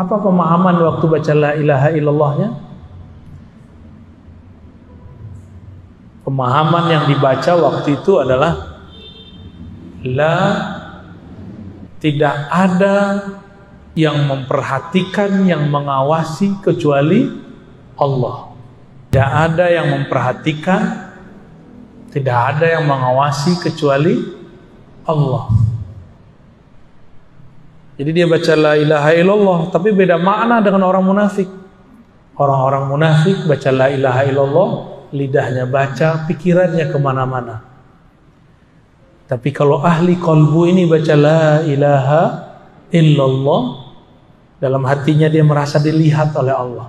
Apa pemahaman waktu baca la ilaha illallahnya? Pemahaman yang dibaca waktu itu adalah la tidak ada yang memperhatikan, yang mengawasi kecuali Allah. Tidak ada yang memperhatikan, tidak ada yang mengawasi kecuali Allah. Jadi dia baca la ilaha illallah, tapi beda makna dengan orang munafik. Orang-orang munafik baca la ilaha illallah, lidahnya baca, pikirannya ke mana-mana. Tapi kalau ahli kolbu ini baca la ilaha illallah, dalam hatinya dia merasa dilihat oleh Allah.